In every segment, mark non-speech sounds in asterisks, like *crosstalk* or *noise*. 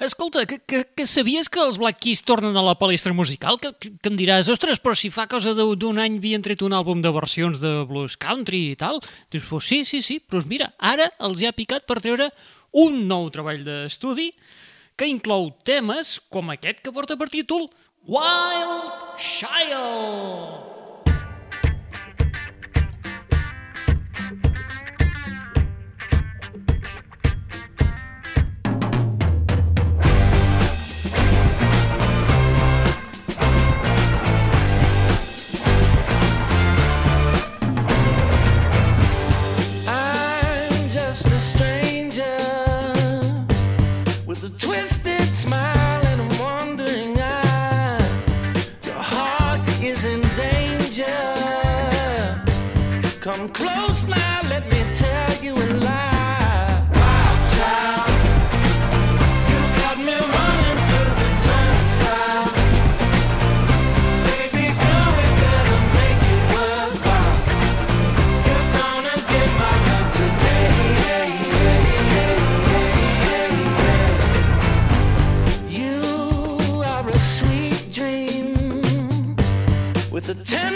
Escolta, que, que, que sabies que els Black Keys tornen a la palestra musical? Que, que, que em diràs, ostres, però si fa cosa d'un any havien tret un àlbum de versions de blues country i tal. Dius, pues sí, sí, sí, però mira, ara els hi ha picat per treure un nou treball d'estudi que inclou temes com aquest que porta per títol Wild Child. the time.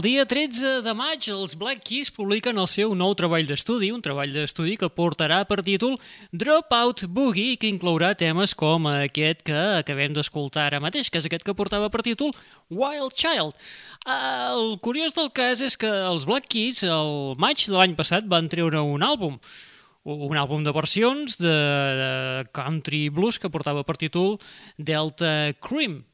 El dia 13 de maig els Black Keys publiquen el seu nou treball d'estudi, un treball d'estudi que portarà per títol Dropout Boogie, que inclourà temes com aquest que acabem d'escoltar ara mateix, que és aquest que portava per títol Wild Child. El curiós del cas és que els Black Keys, el maig de l'any passat, van treure un àlbum, un àlbum de versions de, country blues que portava per títol Delta Cream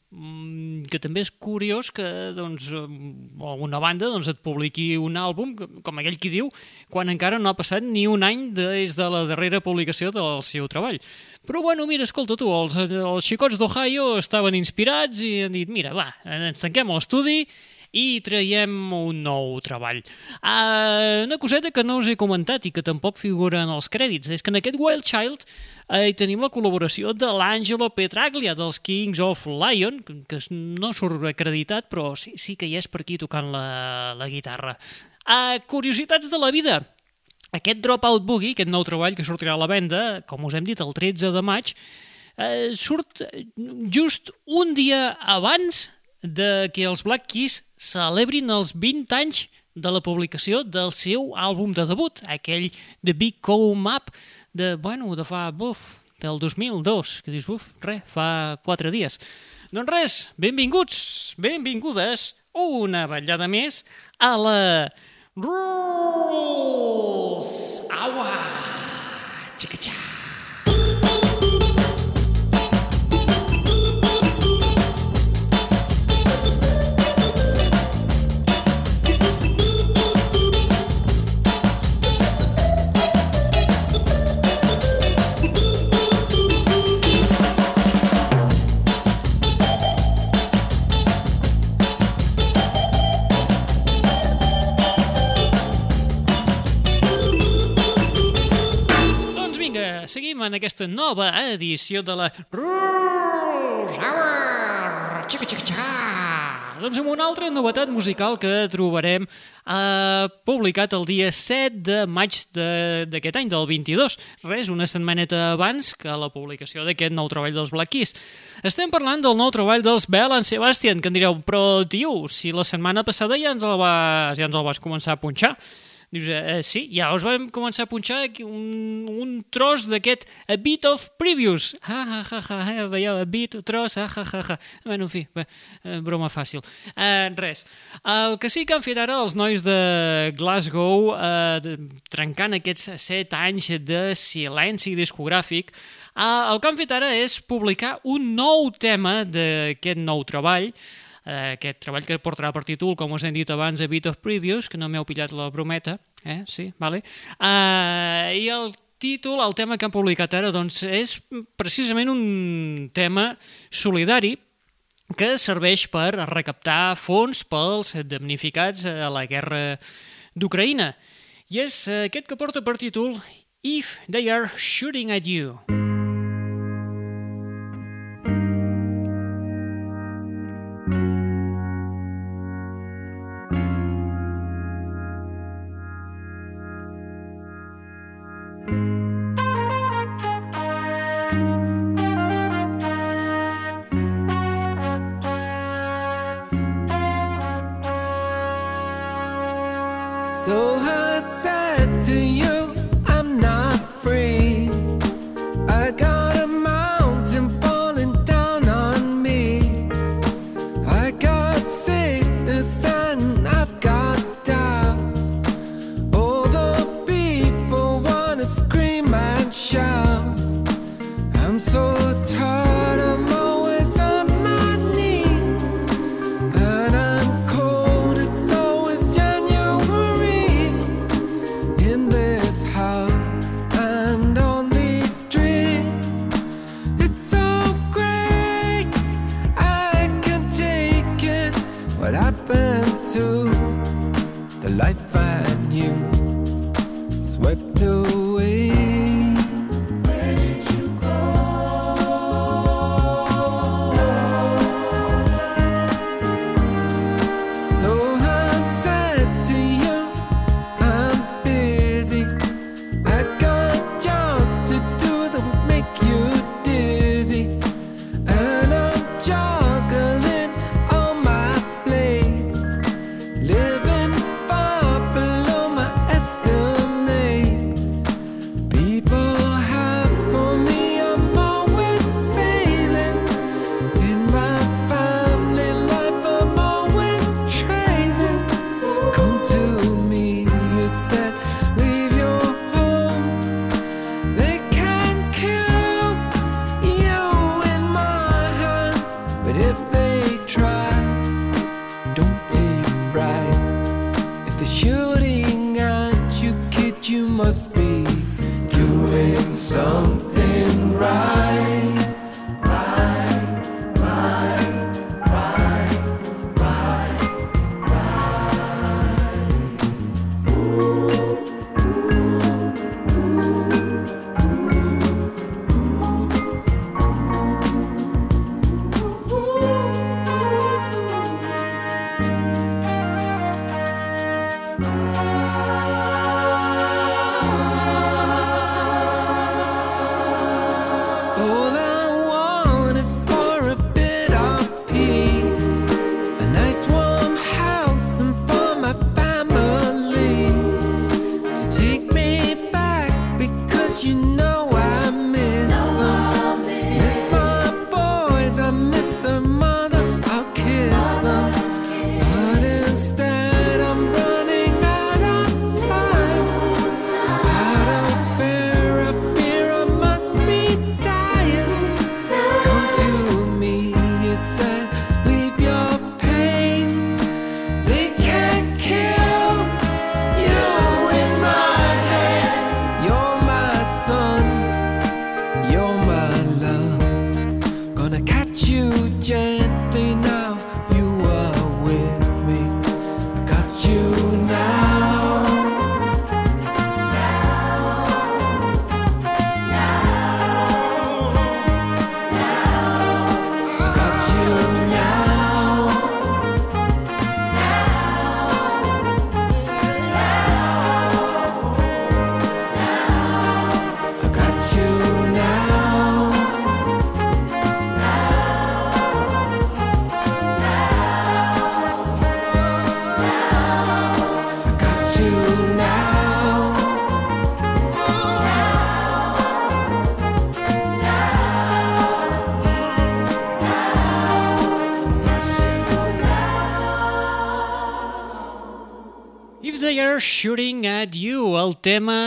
que també és curiós que doncs, una banda doncs, et publiqui un àlbum, com aquell qui diu, quan encara no ha passat ni un any des de la darrera publicació del seu treball. Però bueno, mira, escolta tu, els, els xicots d'Ohio estaven inspirats i han dit, mira, va, ens tanquem l'estudi i traiem un nou treball. Uh, una coseta que no us he comentat i que tampoc figura en els crèdits és que en aquest Wild Child uh, tenim la col·laboració de l'Angelo Petraglia dels Kings of Lion, que no surt acreditat però sí, sí que hi és per aquí tocant la, la guitarra. Uh, curiositats de la vida. Aquest Dropout Boogie, aquest nou treball que sortirà a la venda, com us hem dit, el 13 de maig, eh, surt just un dia abans de que els Black Keys celebrin els 20 anys de la publicació del seu àlbum de debut, aquell The Big Come Up, de, bueno, de fa, buf, del 2002, que dius, buf, res, fa 4 dies. Doncs res, benvinguts, benvingudes, una ballada més a la Rules! Aua! Xica-xa! en aquesta nova edició de la Rules Hour. Xica, xica, xica. Doncs amb una altra novetat musical que trobarem eh, publicat el dia 7 de maig d'aquest any, del 22. Res, una setmaneta abans que la publicació d'aquest nou treball dels Black Keys. Estem parlant del nou treball dels Bell and Sebastian, que em direu, però tio, si la setmana passada ja ens el vas, ja ens el vas començar a punxar. Dius, eh, sí, ja us vam començar a punxar un, un tros d'aquest A Bit of Previews. Ha, ha, ha, ha, ha, veieu, a bit, tros, ha, ha, ha, ha. Bueno, en fi, bé, eh, broma fàcil. Eh, res. El que sí que han fet ara els nois de Glasgow, eh, de, trencant aquests set anys de silenci discogràfic, eh, el que han fet ara és publicar un nou tema d'aquest nou treball, eh, aquest treball que portarà per títol, com us hem dit abans, A Bit of Previews, que no m'heu pillat la brometa, eh? sí, vale? Eh, I el títol, el tema que han publicat ara, doncs, és precisament un tema solidari que serveix per recaptar fons pels damnificats a la guerra d'Ucraïna. I és aquest que porta per títol If They Are Shooting at You. So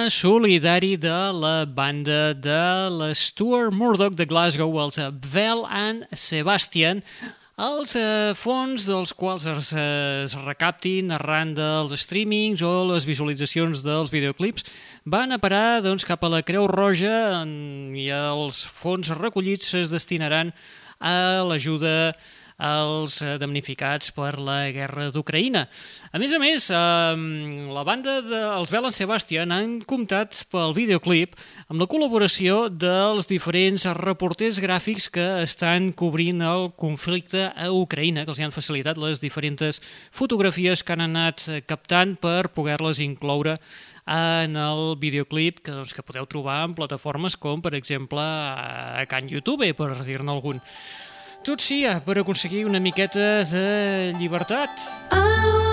solidari de la banda de l'Stuart Murdoch de Glasgow, els Bell and Sebastian, els eh, fons dels quals es, es recaptin arran dels streamings o les visualitzacions dels videoclips van a parar doncs, cap a la Creu Roja i els fons recollits es destinaran a l'ajuda als eh, damnificats per la guerra d'Ucraïna. A més a més, eh, la banda dels Belen Sebastian han comptat pel videoclip amb la col·laboració dels diferents reporters gràfics que estan cobrint el conflicte a Ucraïna, que els han facilitat les diferents fotografies que han anat captant per poder-les incloure en el videoclip que, doncs, que podeu trobar en plataformes com, per exemple, a Can YouTube, per dir-ne algun. Tot sí, per aconseguir una miqueta de llibertat. Oh!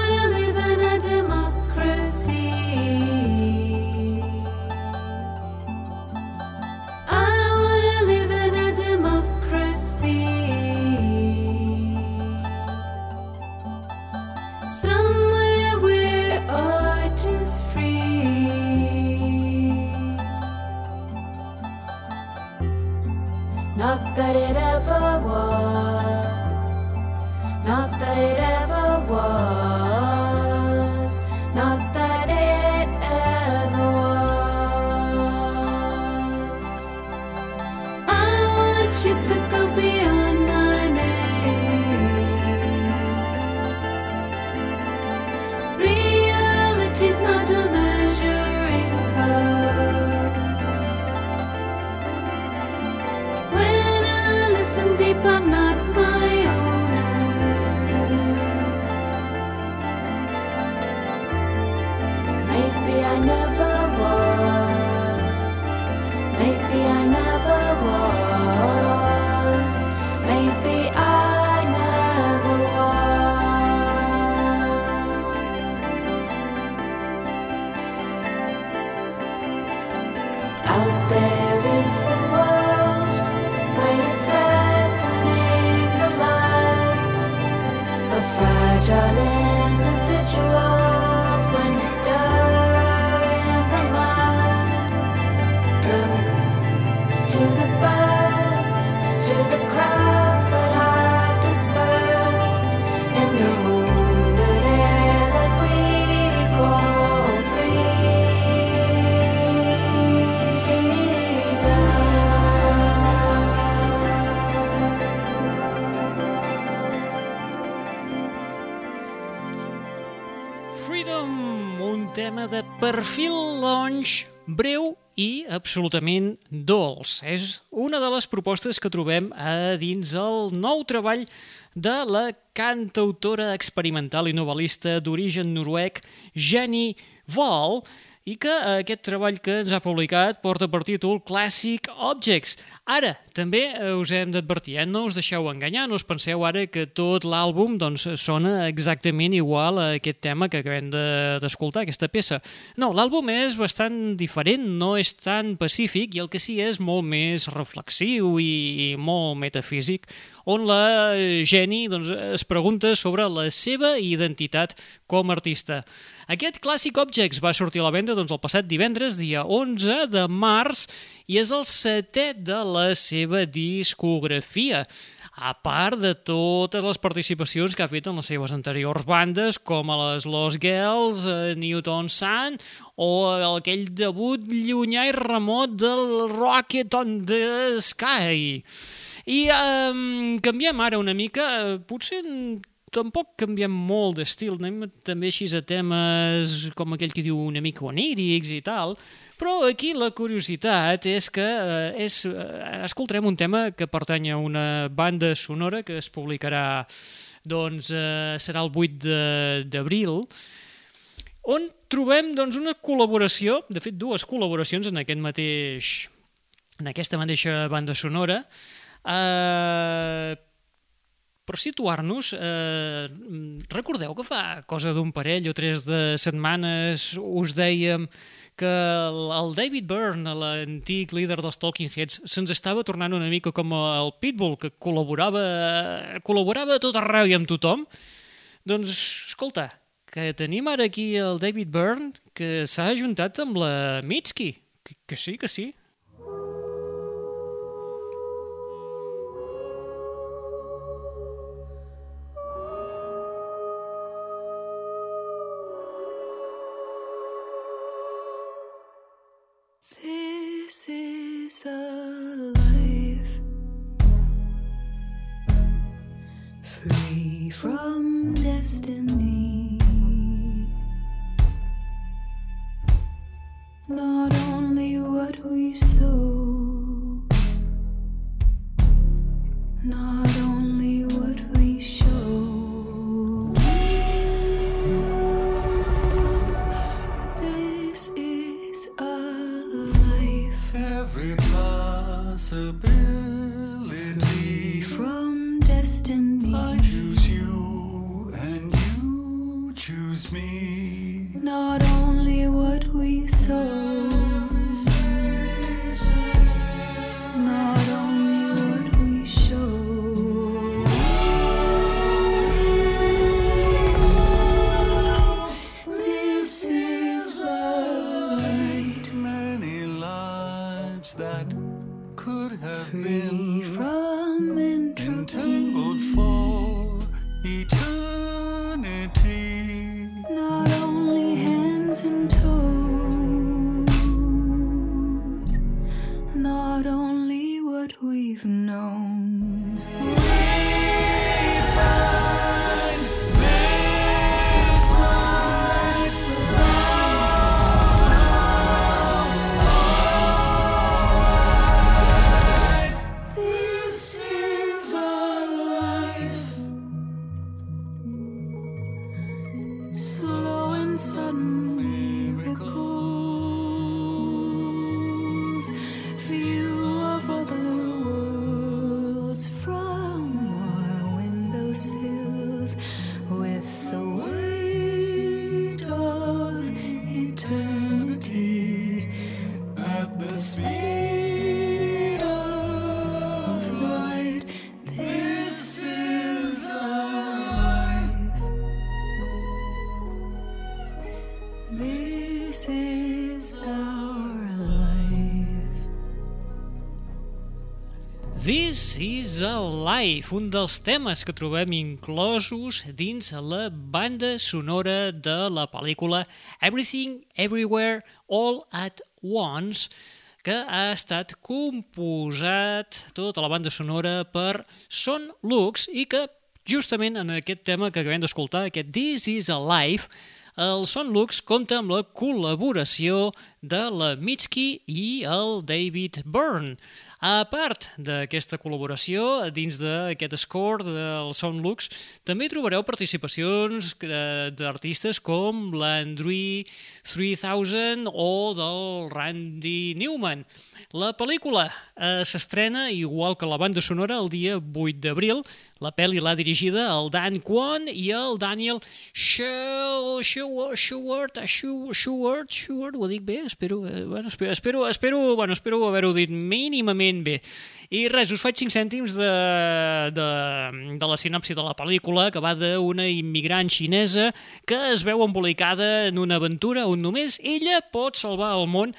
Perfil launch breu i absolutament dolç. És una de les propostes que trobem a dins el nou treball de la cantautora experimental i novel·lista d'origen noruec Jenny Wall, i que eh, aquest treball que ens ha publicat porta per títol Classic Objects. Ara, també eh, us hem d'advertir, eh? no us deixeu enganyar, no us penseu ara que tot l'àlbum doncs, sona exactament igual a aquest tema que acabem d'escoltar, de, aquesta peça. No, l'àlbum és bastant diferent, no és tan pacífic i el que sí és molt més reflexiu i, i molt metafísic, on la Jenny doncs, es pregunta sobre la seva identitat com a artista. Aquest Classic Objects va sortir a la venda doncs, el passat divendres, dia 11 de març, i és el setè de la seva discografia a part de totes les participacions que ha fet en les seves anteriors bandes, com a les Los Girls, eh, Newton Sun, o aquell debut llunyà i remot del Rocket on the Sky. I um, canviem ara una mica, eh, potser tampoc canviem molt d'estil, anem també així a temes com aquell que diu una mica onírics i tal, però aquí la curiositat és que eh, és, eh, escoltarem un tema que pertany a una banda sonora que es publicarà doncs, eh, serà el 8 d'abril, on trobem doncs, una col·laboració, de fet dues col·laboracions en aquest mateix en aquesta mateixa banda sonora, eh, per situar-nos, eh, recordeu que fa cosa d'un parell o tres de setmanes us dèiem que el David Byrne, l'antic líder dels Talking Heads, se'ns estava tornant una mica com el Pitbull, que col·laborava, col·laborava a tot arreu i amb tothom. Doncs, escolta, que tenim ara aquí el David Byrne, que s'ha ajuntat amb la Mitski. Que, que sí, que sí. This is a Life, un dels temes que trobem inclosos dins la banda sonora de la pel·lícula Everything, Everywhere, All at Once, que ha estat composat tota la banda sonora per Son Lux i que justament en aquest tema que acabem d'escoltar, aquest This is a Life, el Son Lux compta amb la col·laboració de la Mitski i el David Byrne. A part d'aquesta col·laboració, dins d'aquest score del Son Lux, també trobareu participacions eh, d'artistes com l'Andrew 3000 o del Randy Newman. La pel·lícula eh, s'estrena, igual que la banda sonora, el dia 8 d'abril. La pel·li l'ha dirigida el Dan Kwan i el Daniel Schewart, Schewart, Schewart, ho dic bé? Espero, eh, bueno, espero, espero, espero, bueno, espero haver-ho dit mínimament bé. I res, us faig 5 cèntims de, de, de la sinopsi de la pel·lícula, que va d'una immigrant xinesa que es veu embolicada en una aventura on només ella pot salvar el món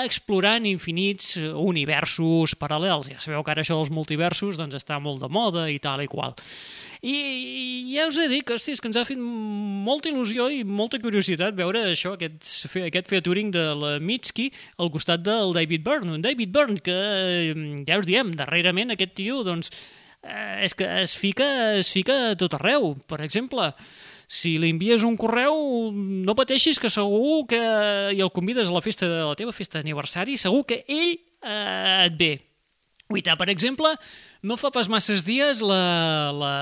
explorant infinits universos paral·lels. Ja sabeu que ara això dels multiversos doncs, està molt de moda i tal i qual. I, i ja us he dit que, hosti, que ens ha fet molta il·lusió i molta curiositat veure això, aquest, aquest featuring de la Mitski al costat del David Byrne. Un David Byrne que, eh, ja us diem, darrerament aquest tio, doncs, eh, és que es fica, es fica tot arreu. Per exemple, si li envies un correu, no pateixis que segur que i el convides a la festa de la teva festa d'aniversari, segur que ell eh, et ve. Uita, per exemple, no fa pas masses dies la, la,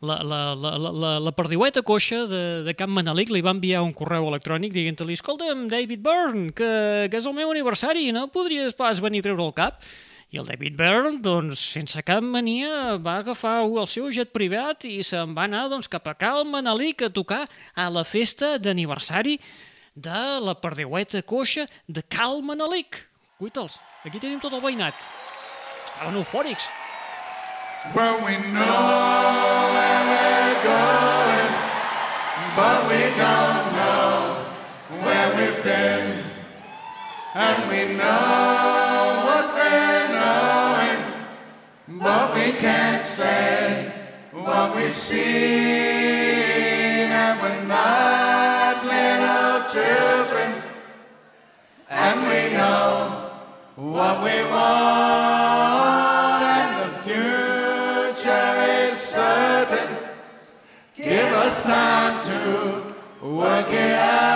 la, la, la, la, la, perdiueta coixa de, de Camp Manelic li va enviar un correu electrònic dient-li escolta'm, David Byrne, que, que és el meu aniversari, no podries pas venir a treure el cap? I el David Byrne, doncs, sense cap mania, va agafar el seu jet privat i se'n va anar doncs, cap a Cal Manelic a tocar a la festa d'aniversari de la perdiueta coixa de Cal Manelic. Cuita'ls, aquí tenim tot el veïnat. Der var. Well, we know where we're going, but we don't know where we've been. And we know what we're knowing, but we can't say what we've seen. And we're not little children, and we know what we want. Time to work it out.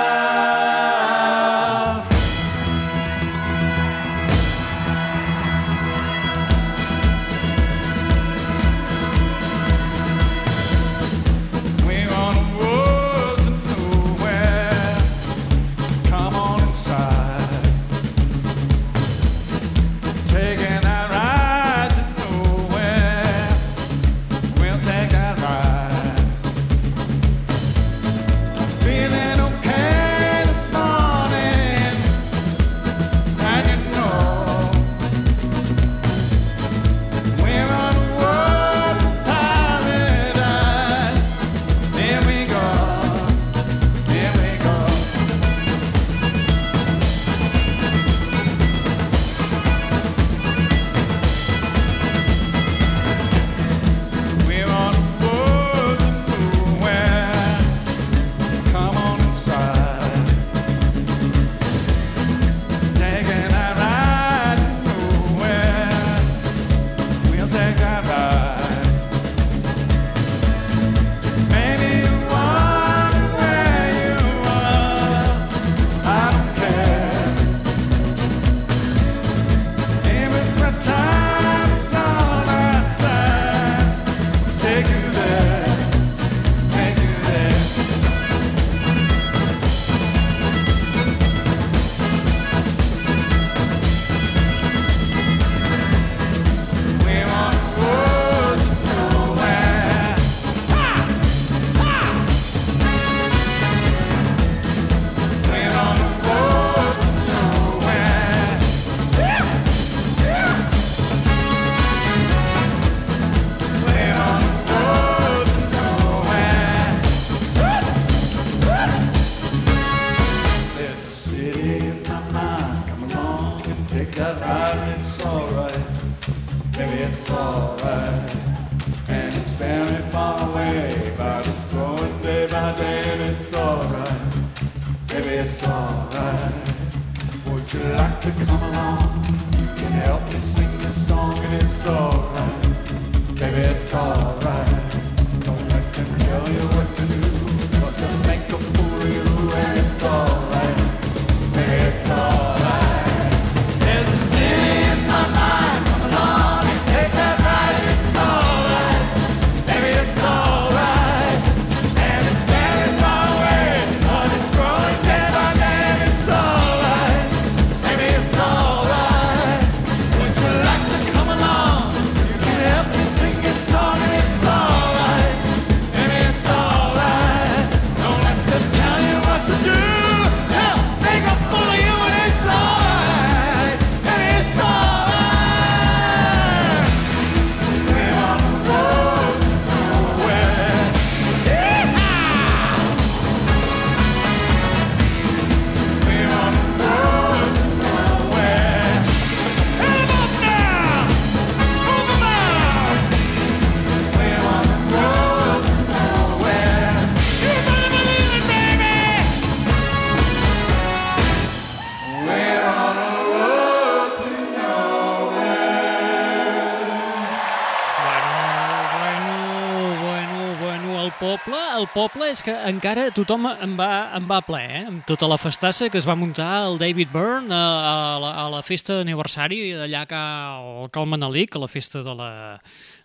Poble, el és que encara tothom en va, en va ple, eh? amb tota la festassa que es va muntar el David Byrne a, a, la, a la festa d'aniversari d'allà que al Cal Manelic, a la festa de la,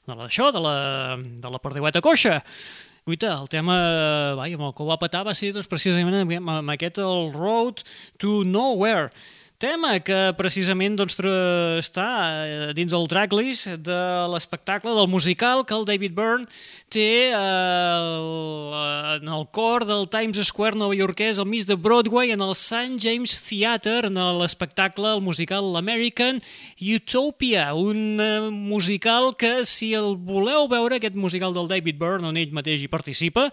de la, això, de la, de la perdiueta coixa. Guita, el tema vai, amb el que ho va petar va ser doncs, precisament amb, amb aquest el Road to Nowhere, tema que precisament doncs, està eh, dins el tracklist de l'espectacle del musical que el David Byrne té eh, el, en el cor del Times Square novaiorquès al mig de Broadway en el St. James Theatre en l'espectacle, el musical l'American Utopia, un eh, musical que si el voleu veure, aquest musical del David Byrne on ell mateix hi participa,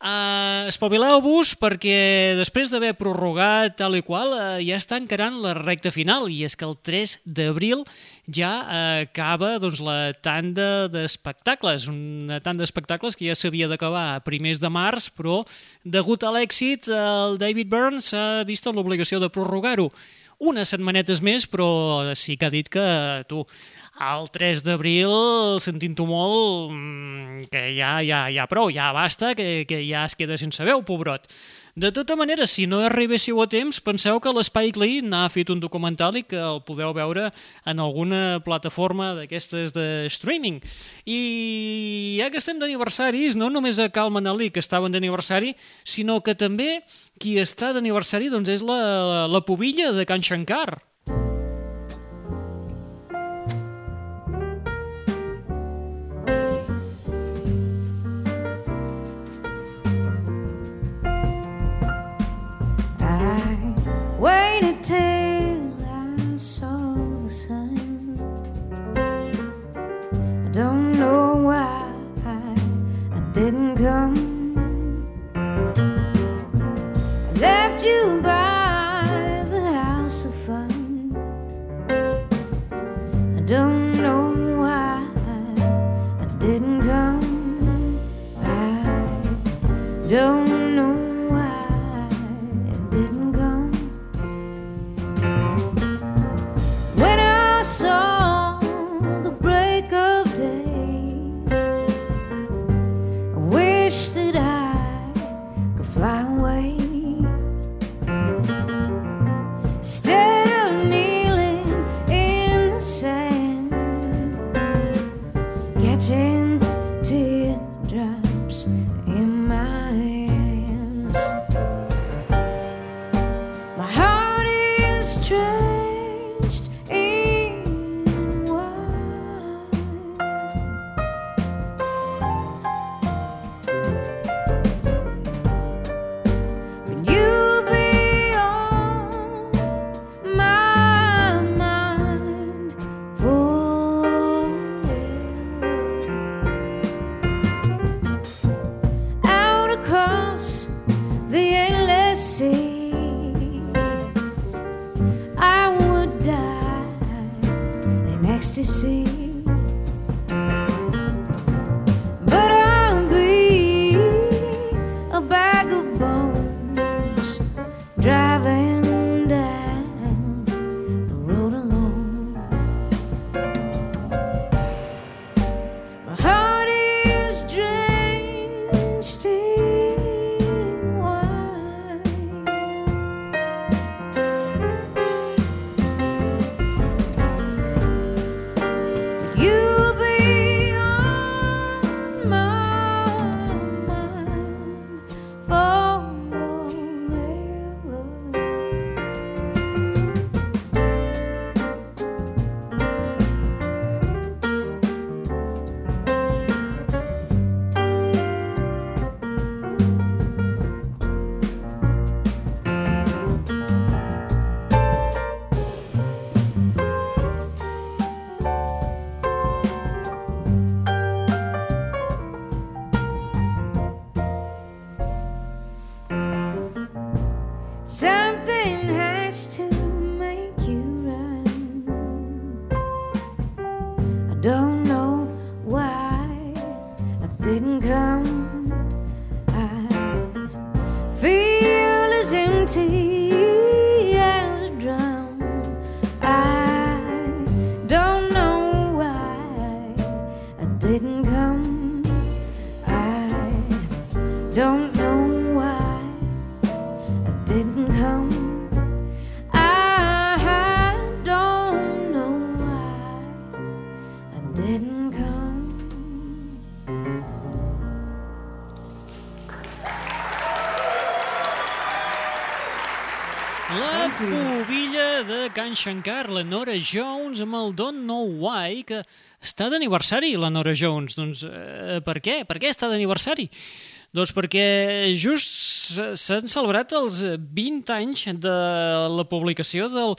Uh, espavileu-vos perquè després d'haver prorrogat tal i qual uh, ja està encarant la recta final i és que el 3 d'abril ja uh, acaba doncs, la tanda d'espectacles, una tanda d'espectacles que ja s'havia d'acabar a primers de març però degut a l'èxit el David Byrne s'ha vist en l'obligació de prorrogar-ho unes setmanetes més, però sí que ha dit que tu, el 3 d'abril, sentint-ho molt, mm, que ja, ja, ja prou, ja basta, que, que ja es queda sense veu, pobrot. De tota manera, si no arribéssiu a temps, penseu que l'Spike Lee n'ha fet un documental i que el podeu veure en alguna plataforma d'aquestes de streaming. I ja que estem d'aniversaris, no només a Calman Ali, que estaven d'aniversari, sinó que també qui està d'aniversari doncs, és la, la pubilla de Can Shankar. Till I saw the sun. I don't know why I didn't come. I left you by the house of fun. I don't know why I didn't come. I don't is empty Can Shankar, la Nora Jones, amb el Don't Know Why, que està d'aniversari, la Nora Jones. Doncs eh, per què? Per què està d'aniversari? Doncs perquè just s'han celebrat els 20 anys de la publicació del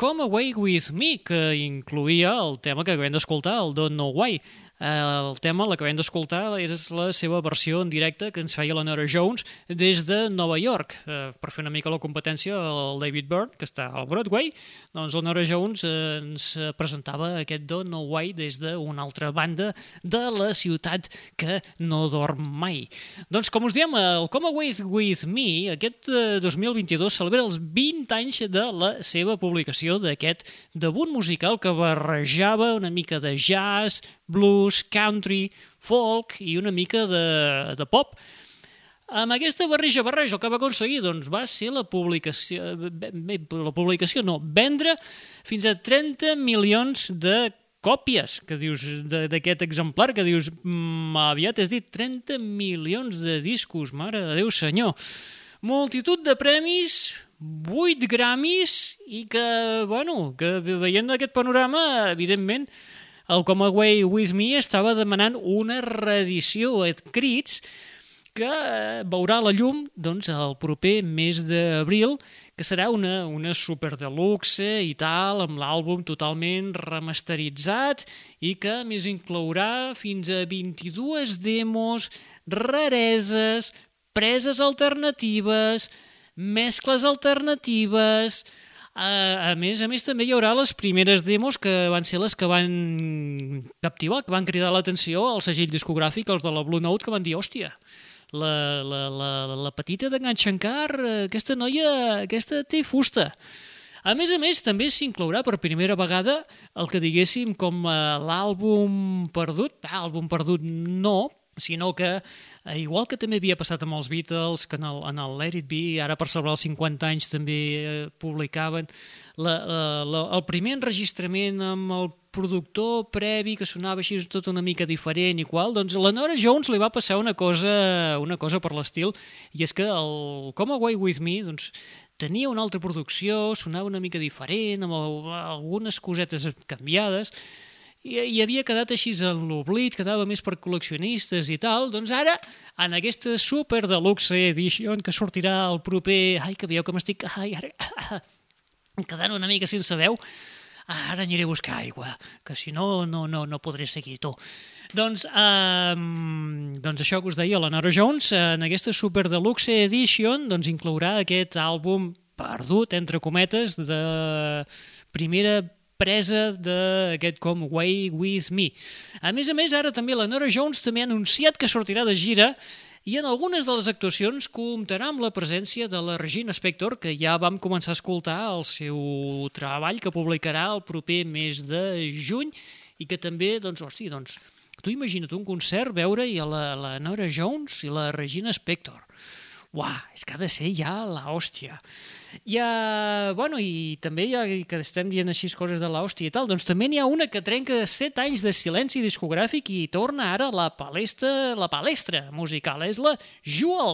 Come Away With Me, que incluïa el tema que acabem d'escoltar, el Don't Know Why. El tema, l'acabem d'escoltar, és la seva versió en directe que ens feia la Nora Jones des de Nova York. Eh, per fer una mica la competència al David Byrne, que està al Broadway, doncs la Nora Jones eh, ens presentava aquest Don't Know Why des d'una altra banda de la ciutat que no dorm mai. Doncs com us diem, el Come Away With Me, aquest eh, 2022 celebra els 20 anys de la seva publicació d'aquest debut musical que barrejava una mica de jazz, blues, country, folk i una mica de, de pop. Amb aquesta barreja barreja el que va aconseguir doncs, va ser la publicació, bé, la publicació no, vendre fins a 30 milions de còpies que dius d'aquest exemplar, que dius mm, aviat has dit 30 milions de discos, mare de Déu senyor. Multitud de premis, 8 Grammys i que, bueno, que veient aquest panorama, evidentment, el Come Away With Me estava demanant una reedició a crits que eh, veurà la llum doncs, el proper mes d'abril, que serà una, una super deluxe i tal, amb l'àlbum totalment remasteritzat i que més inclourà fins a 22 demos, rareses, preses alternatives, mescles alternatives, a, més, a més, també hi haurà les primeres demos que van ser les que van captivar, que van cridar l'atenció al segell discogràfic, els de la Blue Note, que van dir, hòstia, la, la, la, la petita de Gan Shankar, eh, aquesta noia, aquesta té fusta. A més a més, també s'inclourà per primera vegada el que diguéssim com l'àlbum perdut, àlbum perdut no, sinó que, eh, igual que també havia passat amb els Beatles, que en el, en el Let It Be, ara per celebrar els 50 anys també eh, publicaven la, la, la, el primer enregistrament amb el productor previ que sonava així tot una mica diferent i qual, doncs la Nora Jones li va passar una cosa, una cosa per l'estil i és que el Come Away With Me doncs, tenia una altra producció, sonava una mica diferent, amb algunes cosetes canviades, i, i havia quedat així en l'oblit, quedava més per col·leccionistes i tal, doncs ara, en aquesta super deluxe edition que sortirà el proper... Ai, que veieu que m'estic... Ai, ara... *coughs* quedant una mica sense veu, ara aniré a buscar aigua, que si no, no, no, no podré seguir tu. Doncs, um, doncs això que us deia, la Nora Jones, en aquesta Super Deluxe Edition, doncs inclourà aquest àlbum perdut, entre cometes, de primera presa d'aquest com Way With Me. A més a més, ara també la Nora Jones també ha anunciat que sortirà de gira i en algunes de les actuacions comptarà amb la presència de la Regina Spector, que ja vam començar a escoltar el seu treball que publicarà el proper mes de juny i que també, doncs, hosti, doncs, tu imagina't un concert, veure-hi la, la Nora Jones i la Regina Spector. Uah, és que ha de ser ja la hòstia. I, uh, bueno, i també ja que estem dient així coses de l'hòstia i tal, doncs també n'hi ha una que trenca 7 anys de silenci discogràfic i torna ara a la palestra, la palestra musical, és la Jewel.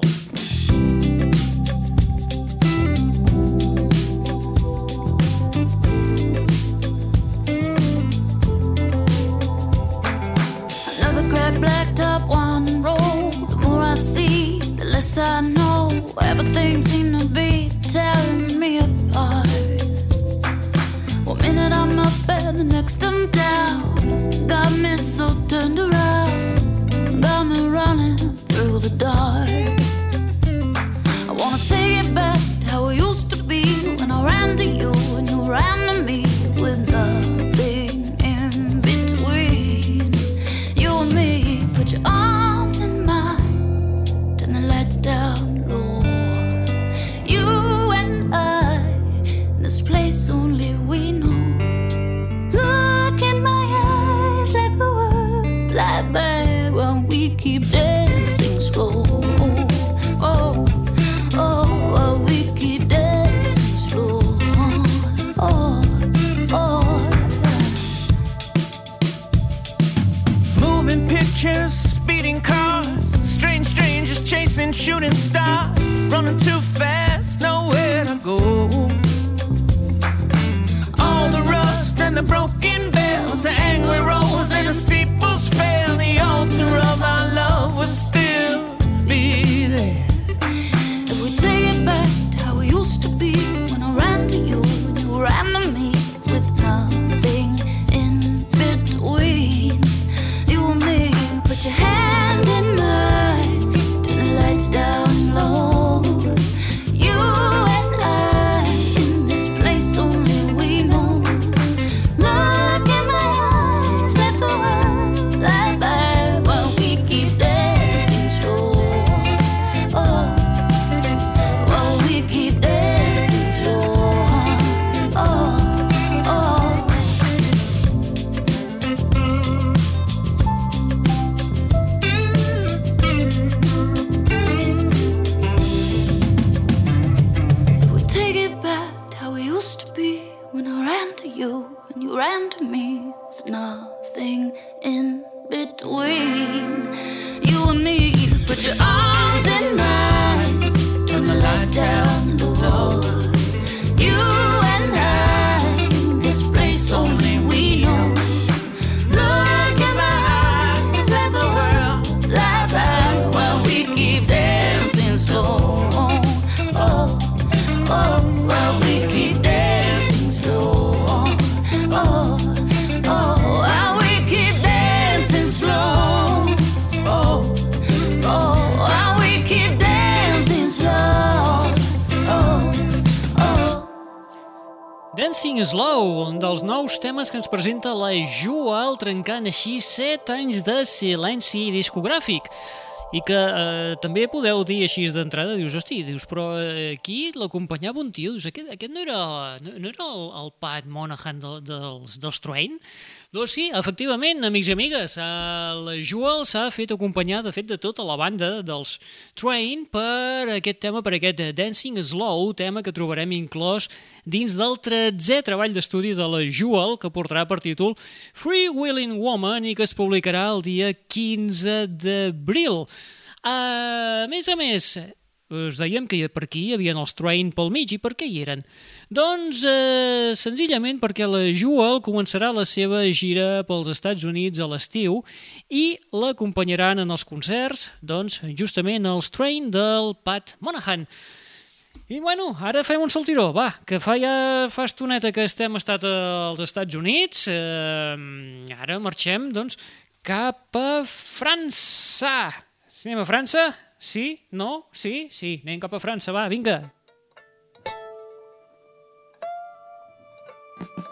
Another cracked black top one roll. The more I see, the less I know. Everything seemed to be tearing me apart. One minute I'm up and the next I'm down. Got me so turned around. Got me running through the dark. Shooting stars, running too fast, nowhere to go. All the rust and the broken bells, the angry rolls temes que ens presenta la Jual, trencant així 7 anys de silenci discogràfic. I que eh, també podeu dir així d'entrada, dius, hosti, dius, però eh, aquí l'acompanyava un tio, dius, aquest, aquest no era, no, no era el, el Pat Monahan de, dels, dels Train? Doncs sí, efectivament, amics i amigues, eh, la Jewel s'ha fet acompanyar, de fet, de tota la banda dels Train per aquest tema, per aquest Dancing Slow, tema que trobarem inclòs dins del 13è treball d'estudi de la Jewel, que portarà per títol Free Willing Woman i que es publicarà el dia 15 d'abril. A més a més, us dèiem que per aquí hi havia els Train pel mig, i per què hi eren? Doncs eh, senzillament perquè la Jewel començarà la seva gira pels Estats Units a l'estiu i l'acompanyaran en els concerts, doncs, justament els Train del Pat Monahan. I bueno, ara fem un saltiró, va, que fa ja fa estoneta que estem estat als Estats Units, eh, ara marxem, doncs, cap a França. Si anem a França? Sí? No? Sí? Sí, anem cap a França, va, vinga. Thank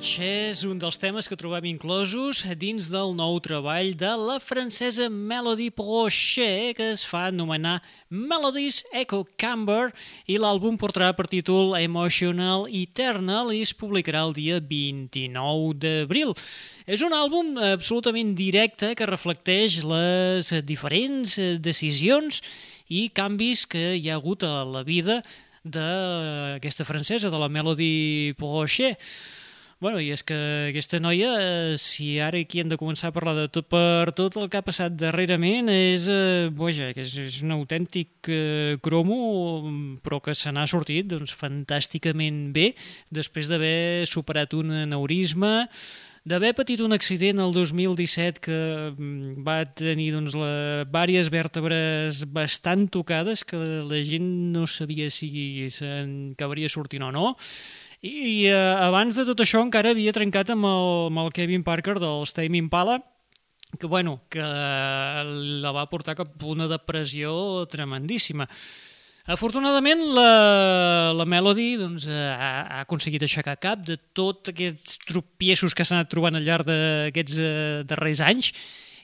Message és un dels temes que trobem inclosos dins del nou treball de la francesa Melody Brochet, que es fa anomenar Melodies Echo Camber, i l'àlbum portarà per títol Emotional Eternal i es publicarà el dia 29 d'abril. És un àlbum absolutament directe que reflecteix les diferents decisions i canvis que hi ha hagut a la vida d'aquesta francesa, de la Melody Brochet. Bueno, i és que aquesta noia, eh, si ara aquí hem de començar a parlar de tot per tot el que ha passat darrerament, és, eh, boja, que és, és un autèntic eh, cromo, però que se n'ha sortit doncs, fantàsticament bé, després d'haver superat un aneurisma, d'haver patit un accident el 2017 que mm, va tenir doncs, la, diverses vèrtebres bastant tocades que la gent no sabia si se'n acabaria sortint o no, i eh, abans de tot això encara havia trencat amb el, amb el Kevin Parker del Tame Impala, que, bueno, que la va portar cap a una depressió tremendíssima. Afortunadament, la, la Melody doncs, ha, ha aconseguit aixecar cap de tots aquests tropiessos que s'han anat trobant al llarg d'aquests eh, darrers anys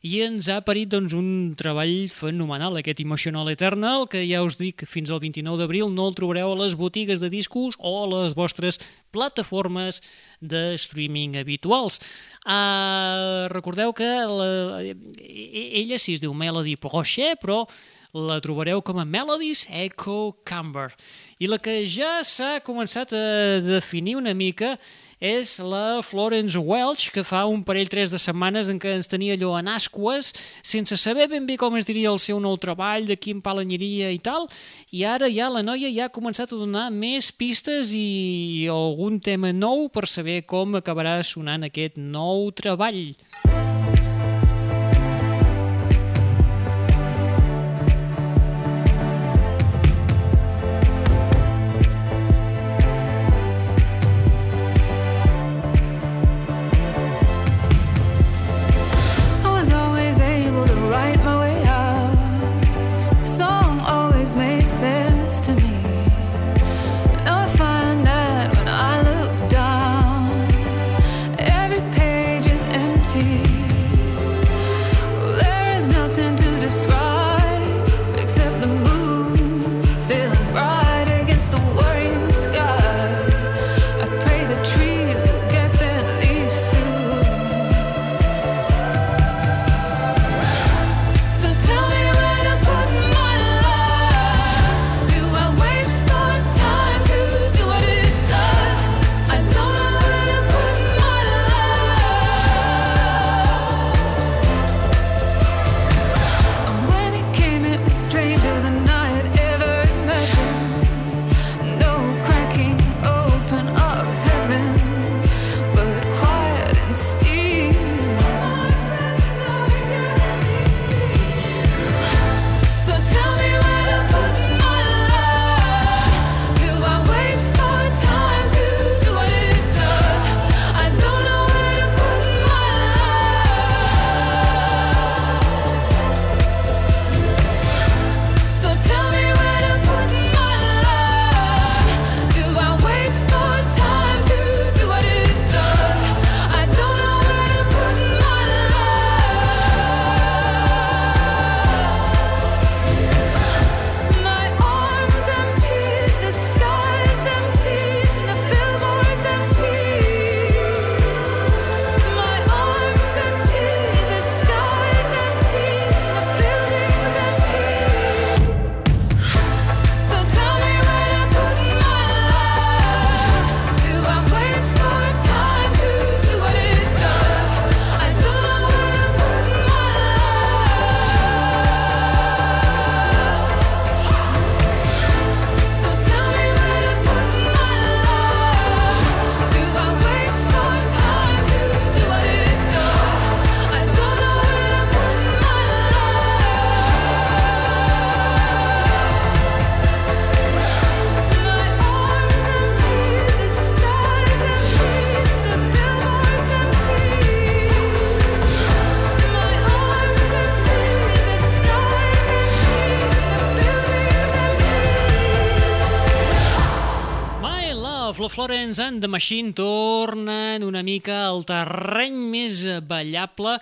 i ens ha parit doncs, un treball fenomenal, aquest Emotional Eternal, que ja us dic, fins al 29 d'abril no el trobareu a les botigues de discos o a les vostres plataformes de streaming habituals. Uh, recordeu que la, ella sí es diu Melody Prochet, però la trobareu com a Melodies Echo Camber. I la que ja s'ha començat a definir una mica és la Florence Welch, que fa un parell, tres de setmanes en què ens tenia allò en ascues, sense saber ben bé com es diria el seu nou treball, de quin palanyeria i tal, i ara ja la noia ja ha començat a donar més pistes i algun tema nou per saber com acabarà sonant aquest nou treball. I Florence and the Machine tornen una mica al terreny més ballable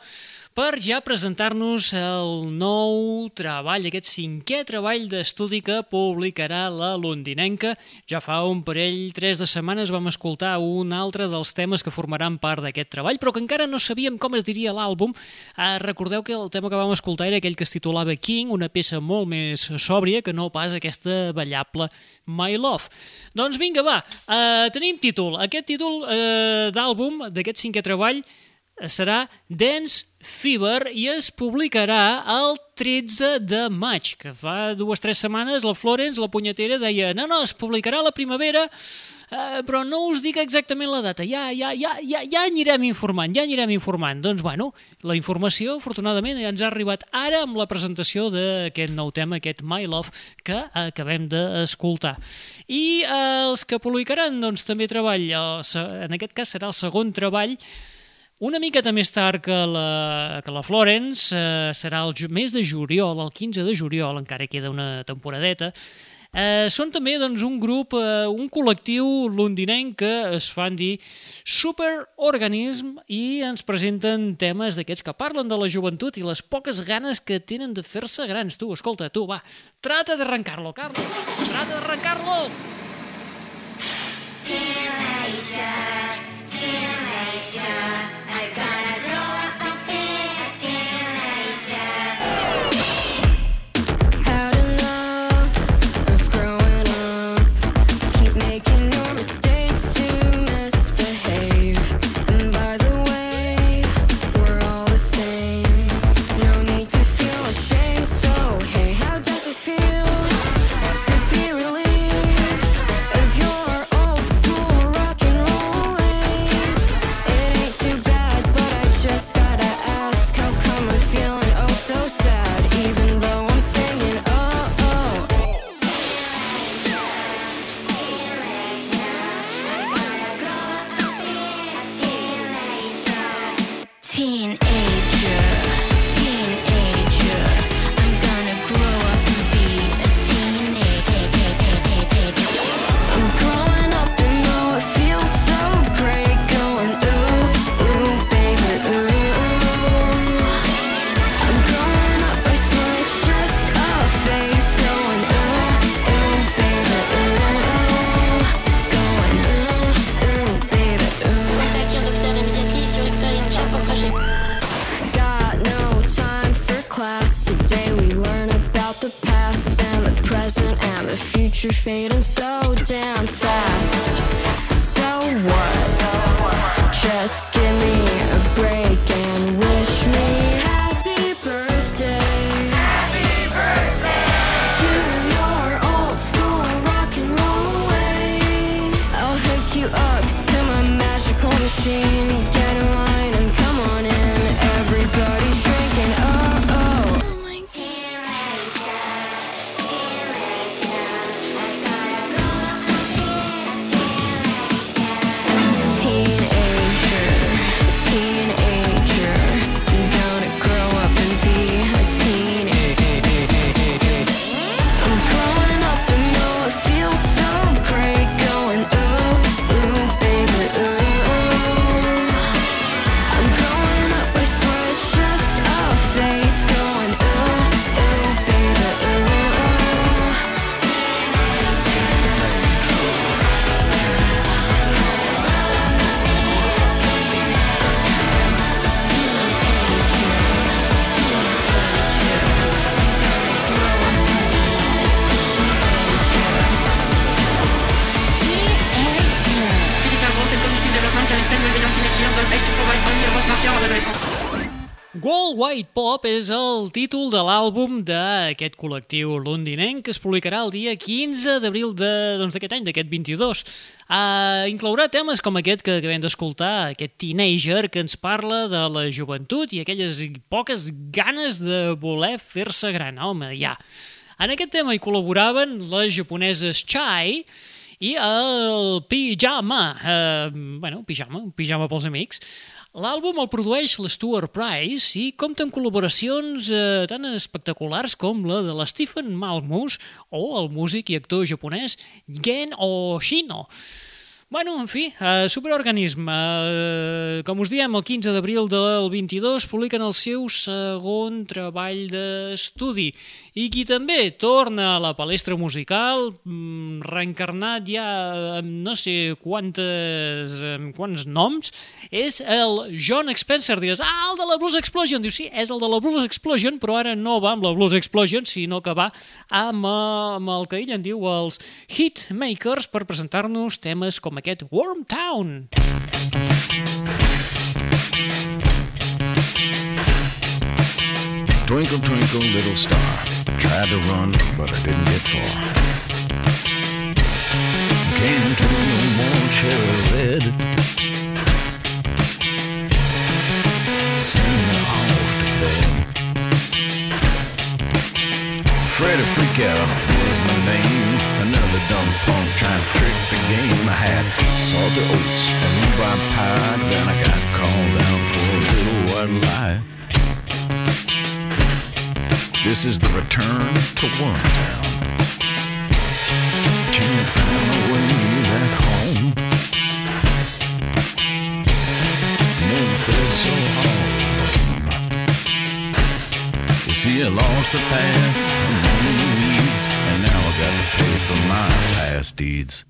per ja presentar-nos el nou treball, aquest cinquè treball d'estudi que publicarà la londinenca. Ja fa un parell, tres de setmanes vam escoltar un altre dels temes que formaran part d'aquest treball, però que encara no sabíem com es diria l'àlbum. Eh, recordeu que el tema que vam escoltar era aquell que es titulava King, una peça molt més sòbria que no pas aquesta ballable My Love. Doncs vinga, va, eh, tenim títol. Aquest títol eh, d'àlbum, d'aquest cinquè treball, serà Dance Fever i es publicarà el 13 de maig, que fa dues o tres setmanes la Florence, la punyetera, deia no, no, es publicarà la primavera, eh, però no us dic exactament la data, ja, ja, ja, ja, ja anirem informant, ja anirem informant. Doncs, bueno, la informació, afortunadament, ja ens ha arribat ara amb la presentació d'aquest nou tema, aquest My Love, que acabem d'escoltar. I eh, els que publicaran, doncs, també treball, en aquest cas serà el segon treball, una miqueta més tard que la, que la Florence, eh, serà el mes de juliol, el 15 de juliol, encara queda una temporadeta. Eh, són també doncs, un grup, eh, un col·lectiu londinenc que es fan dir Superorganism i ens presenten temes d'aquests que parlen de la joventut i les poques ganes que tenen de fer-se grans. Tu, escolta, tu, va, trata d'arrencar-lo, Carlos, trata d'arrencar-lo! Had Pop és el títol de l'àlbum d'aquest col·lectiu londinenc que es publicarà el dia 15 d'abril d'aquest de, doncs, any, d'aquest 22. Uh, inclourà temes com aquest que acabem d'escoltar, aquest teenager que ens parla de la joventut i aquelles poques ganes de voler fer-se gran. Home, ja. En aquest tema hi col·laboraven les japoneses Chai i el Pijama, eh, bueno, Pijama, un pijama pels amics. L'àlbum el produeix l'Stuart Price i compta amb col·laboracions eh, tan espectaculars com la de la Stephen Malmus o el músic i actor japonès Gen Oshino. Bueno, en fi, uh, Superorganisme, uh, com us diem, el 15 d'abril del 22 publiquen el seu segon treball d'estudi i qui també torna a la palestra musical, mm, reencarnat ja amb no sé quantes, amb quants noms, és el John Spencer. Diràs, ah, el de la Blues Explosion. Diu, sí, és el de la Blues Explosion, però ara no va amb la Blues Explosion, sinó que va amb, eh, amb el que ell en diu els Hitmakers per presentar-nos temes com aquest Wormtown. Twinkle, twinkle, little star. Tried to run, but I didn't get far. Came to no more cherry red. Send me off to bed. Freddy Freak Out salty oats and rhubarb pie. Then I got called out for a little white lie. This is the return to Wormtown. Can't find my way back home. Never felt so home. You see, I lost the path and the and now I got to pay for my past deeds.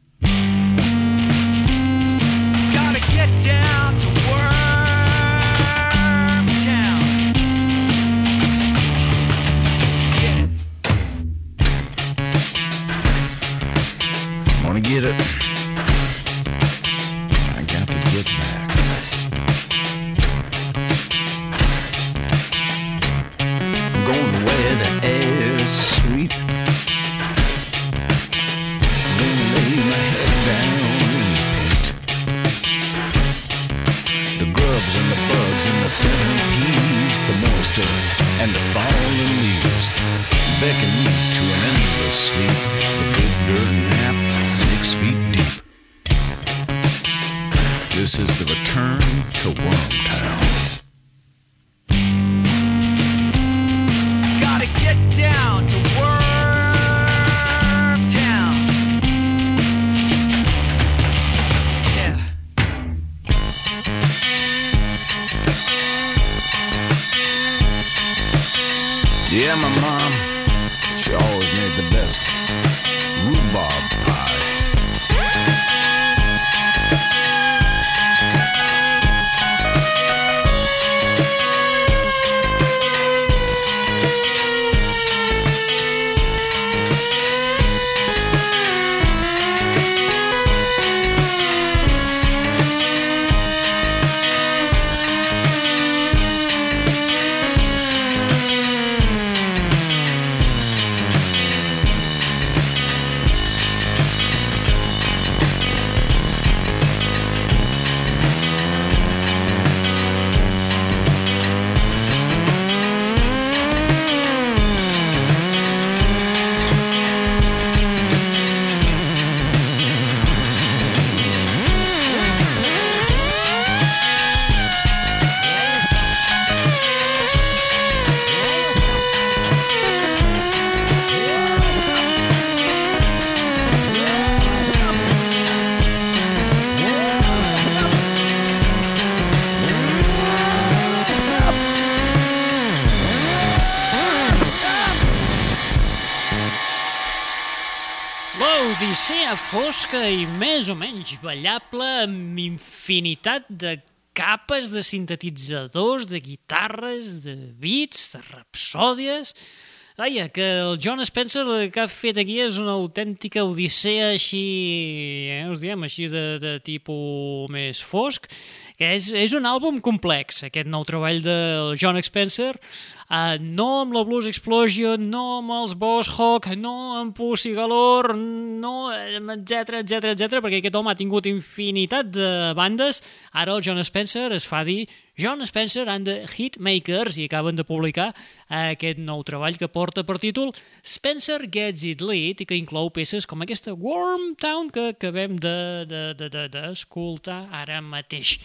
L'Odissea fosca i més o menys ballable amb infinitat de capes de sintetitzadors, de guitarres, de beats, de rapsòdies... Vaja, que el John Spencer el que ha fet aquí és una autèntica odissea així, eh, us diem, així de, de tipus més fosc, que és, és un àlbum complex, aquest nou treball del John Spencer, uh, no amb la Blues Explosion, no amb els Boss Hawk, no amb Pussy Galore, no, etc etc etc, perquè aquest home ha tingut infinitat de bandes, ara el John Spencer es fa dir John Spencer and the Hitmakers i acaben de publicar aquest nou treball que porta per títol Spencer Gets It Lit i que inclou peces com aquesta Wormtown que acabem d'escoltar de, de, de, de, ara mateix.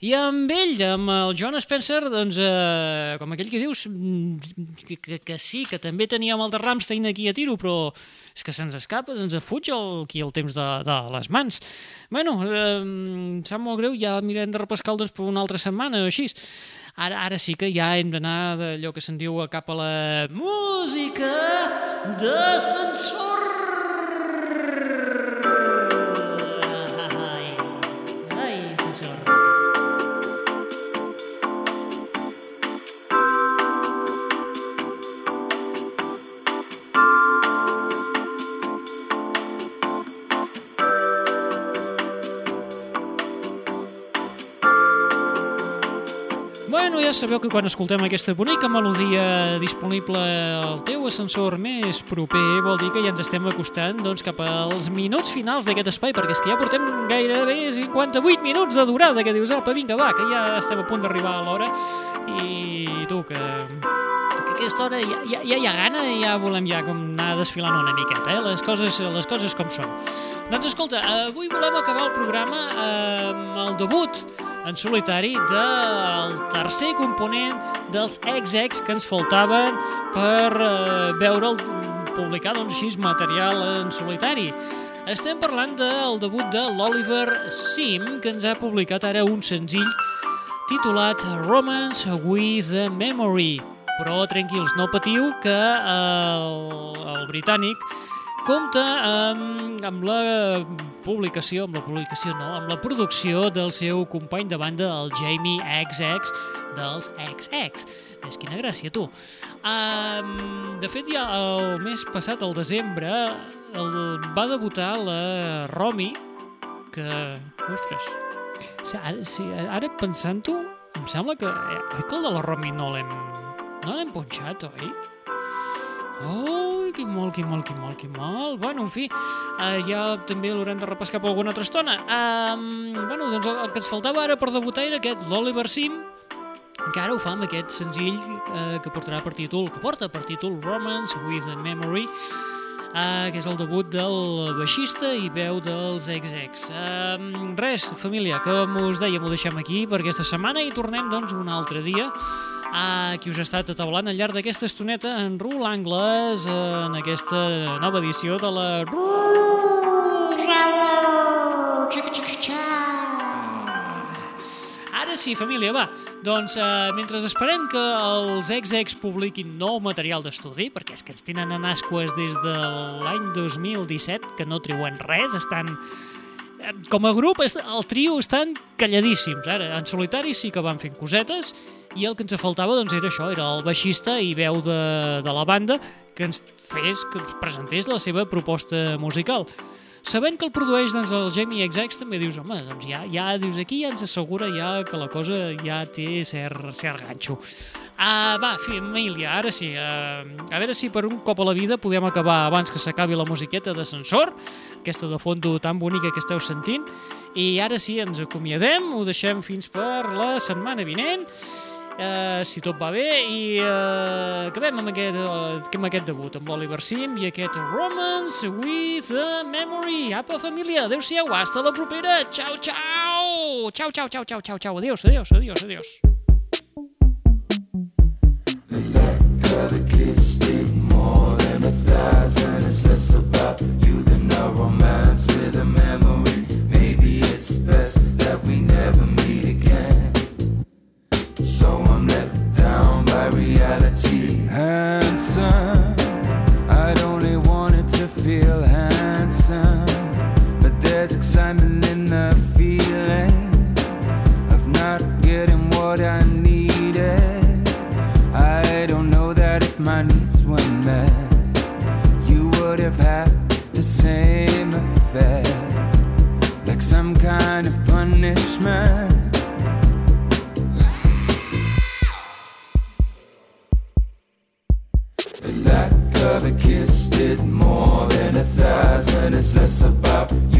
I amb ell, amb el John Spencer, doncs, eh, com aquell que dius, que, que, que sí, que també teníem el de Rammstein aquí a tiro, però és que se'ns escapa, se'ns fuig el, aquí el temps de, de les mans. Bueno, eh, sap molt greu, ja mirem de repescar doncs, per una altra setmana o així. Ara, ara sí que ja hem d'anar d'allò que se'n diu cap a la música d'ascensor. Ai, Bueno, ja sabeu que quan escoltem aquesta bonica melodia disponible al teu ascensor més proper, vol dir que ja ens estem acostant doncs, cap als minuts finals d'aquest espai, perquè és que ja portem gairebé 58 minuts de durada, que dius, apa, vinga, va, que ja estem a punt d'arribar a l'hora, i tu, que, aquesta hora ja, ja, ja hi ha gana i ja volem ja com anar desfilant una miqueta, eh? les, coses, les coses com són. Doncs escolta, avui volem acabar el programa amb el debut en solitari del tercer component dels XX que ens faltaven per eh, veure'l publicar doncs, així material en solitari. Estem parlant del debut de l'Oliver Sim, que ens ha publicat ara un senzill titulat Romance with a Memory. Però tranquils, no patiu que el, el britànic compta amb, amb la publicació, amb la publicació no, amb la producció del seu company de banda, el Jamie XX dels XX. És quina gràcia, tu. Um, de fet, ja el mes passat, el desembre, el, va debutar la Romy, que, ostres, ara, si, ara pensant-ho, em sembla que, eh, que el de la Romy no l'hem no l'hem punxat, oi? Oh, que molt, que molt, que molt, que molt. Bueno, en fi, uh, ja també l'haurem de repescar per alguna altra estona. Um, bueno, doncs el, el que ens faltava ara per debutar era aquest, l'Oliver Sim, que ara ho fa amb aquest senzill uh, que portarà per títol, que porta per títol Romance with a Memory, uh, que és el debut del baixista i veu dels XX. Um, res, família, com us dèiem, ho deixem aquí per aquesta setmana i tornem doncs un altre dia a qui us ha estat ataulant al llarg d'aquesta estoneta en Rule Angles en aquesta nova edició de la. Ara sí, família, va. Doncs eh, mentre esperem que els XX publiquin nou material d'estudi, perquè és que ens tenen en asques des de l'any 2017, que no treuen res, estan com a grup, el trio estan calladíssims. Ara, en solitari sí que van fent cosetes i el que ens faltava doncs, era això, era el baixista i veu de, de la banda que ens fes, que ens presentés la seva proposta musical. Sabent que el produeix doncs, el Jamie XX també dius, home, doncs ja, ja dius aquí ja ens assegura ja que la cosa ja té cert, cert ganxo. Uh, va, família, ara sí, uh, a veure si per un cop a la vida podem acabar abans que s'acabi la musiqueta d'ascensor, aquesta de fondo tan bonica que esteu sentint, i ara sí, ens acomiadem, ho deixem fins per la setmana vinent, uh, si tot va bé, i uh, acabem amb aquest, uh, amb aquest debut, amb l'Oliver Sim i aquest Romance with a Memory. Apa, família, adeu-siau, hasta la propera, ciao, ciao! Ciao, ciao, ciao, ciao, ciao, ciao, adiós, adiós, adiós, adiós. It's less about you than a romance with a memory. Maybe it's best that we never meet again. So I'm let down by reality. Handsome, I'd only wanted to feel handsome. But there's excitement in the feeling of not getting what I my needs were met, you would have had the same effect. Like some kind of punishment. The lack of a kiss did more than a thousand. It's less about you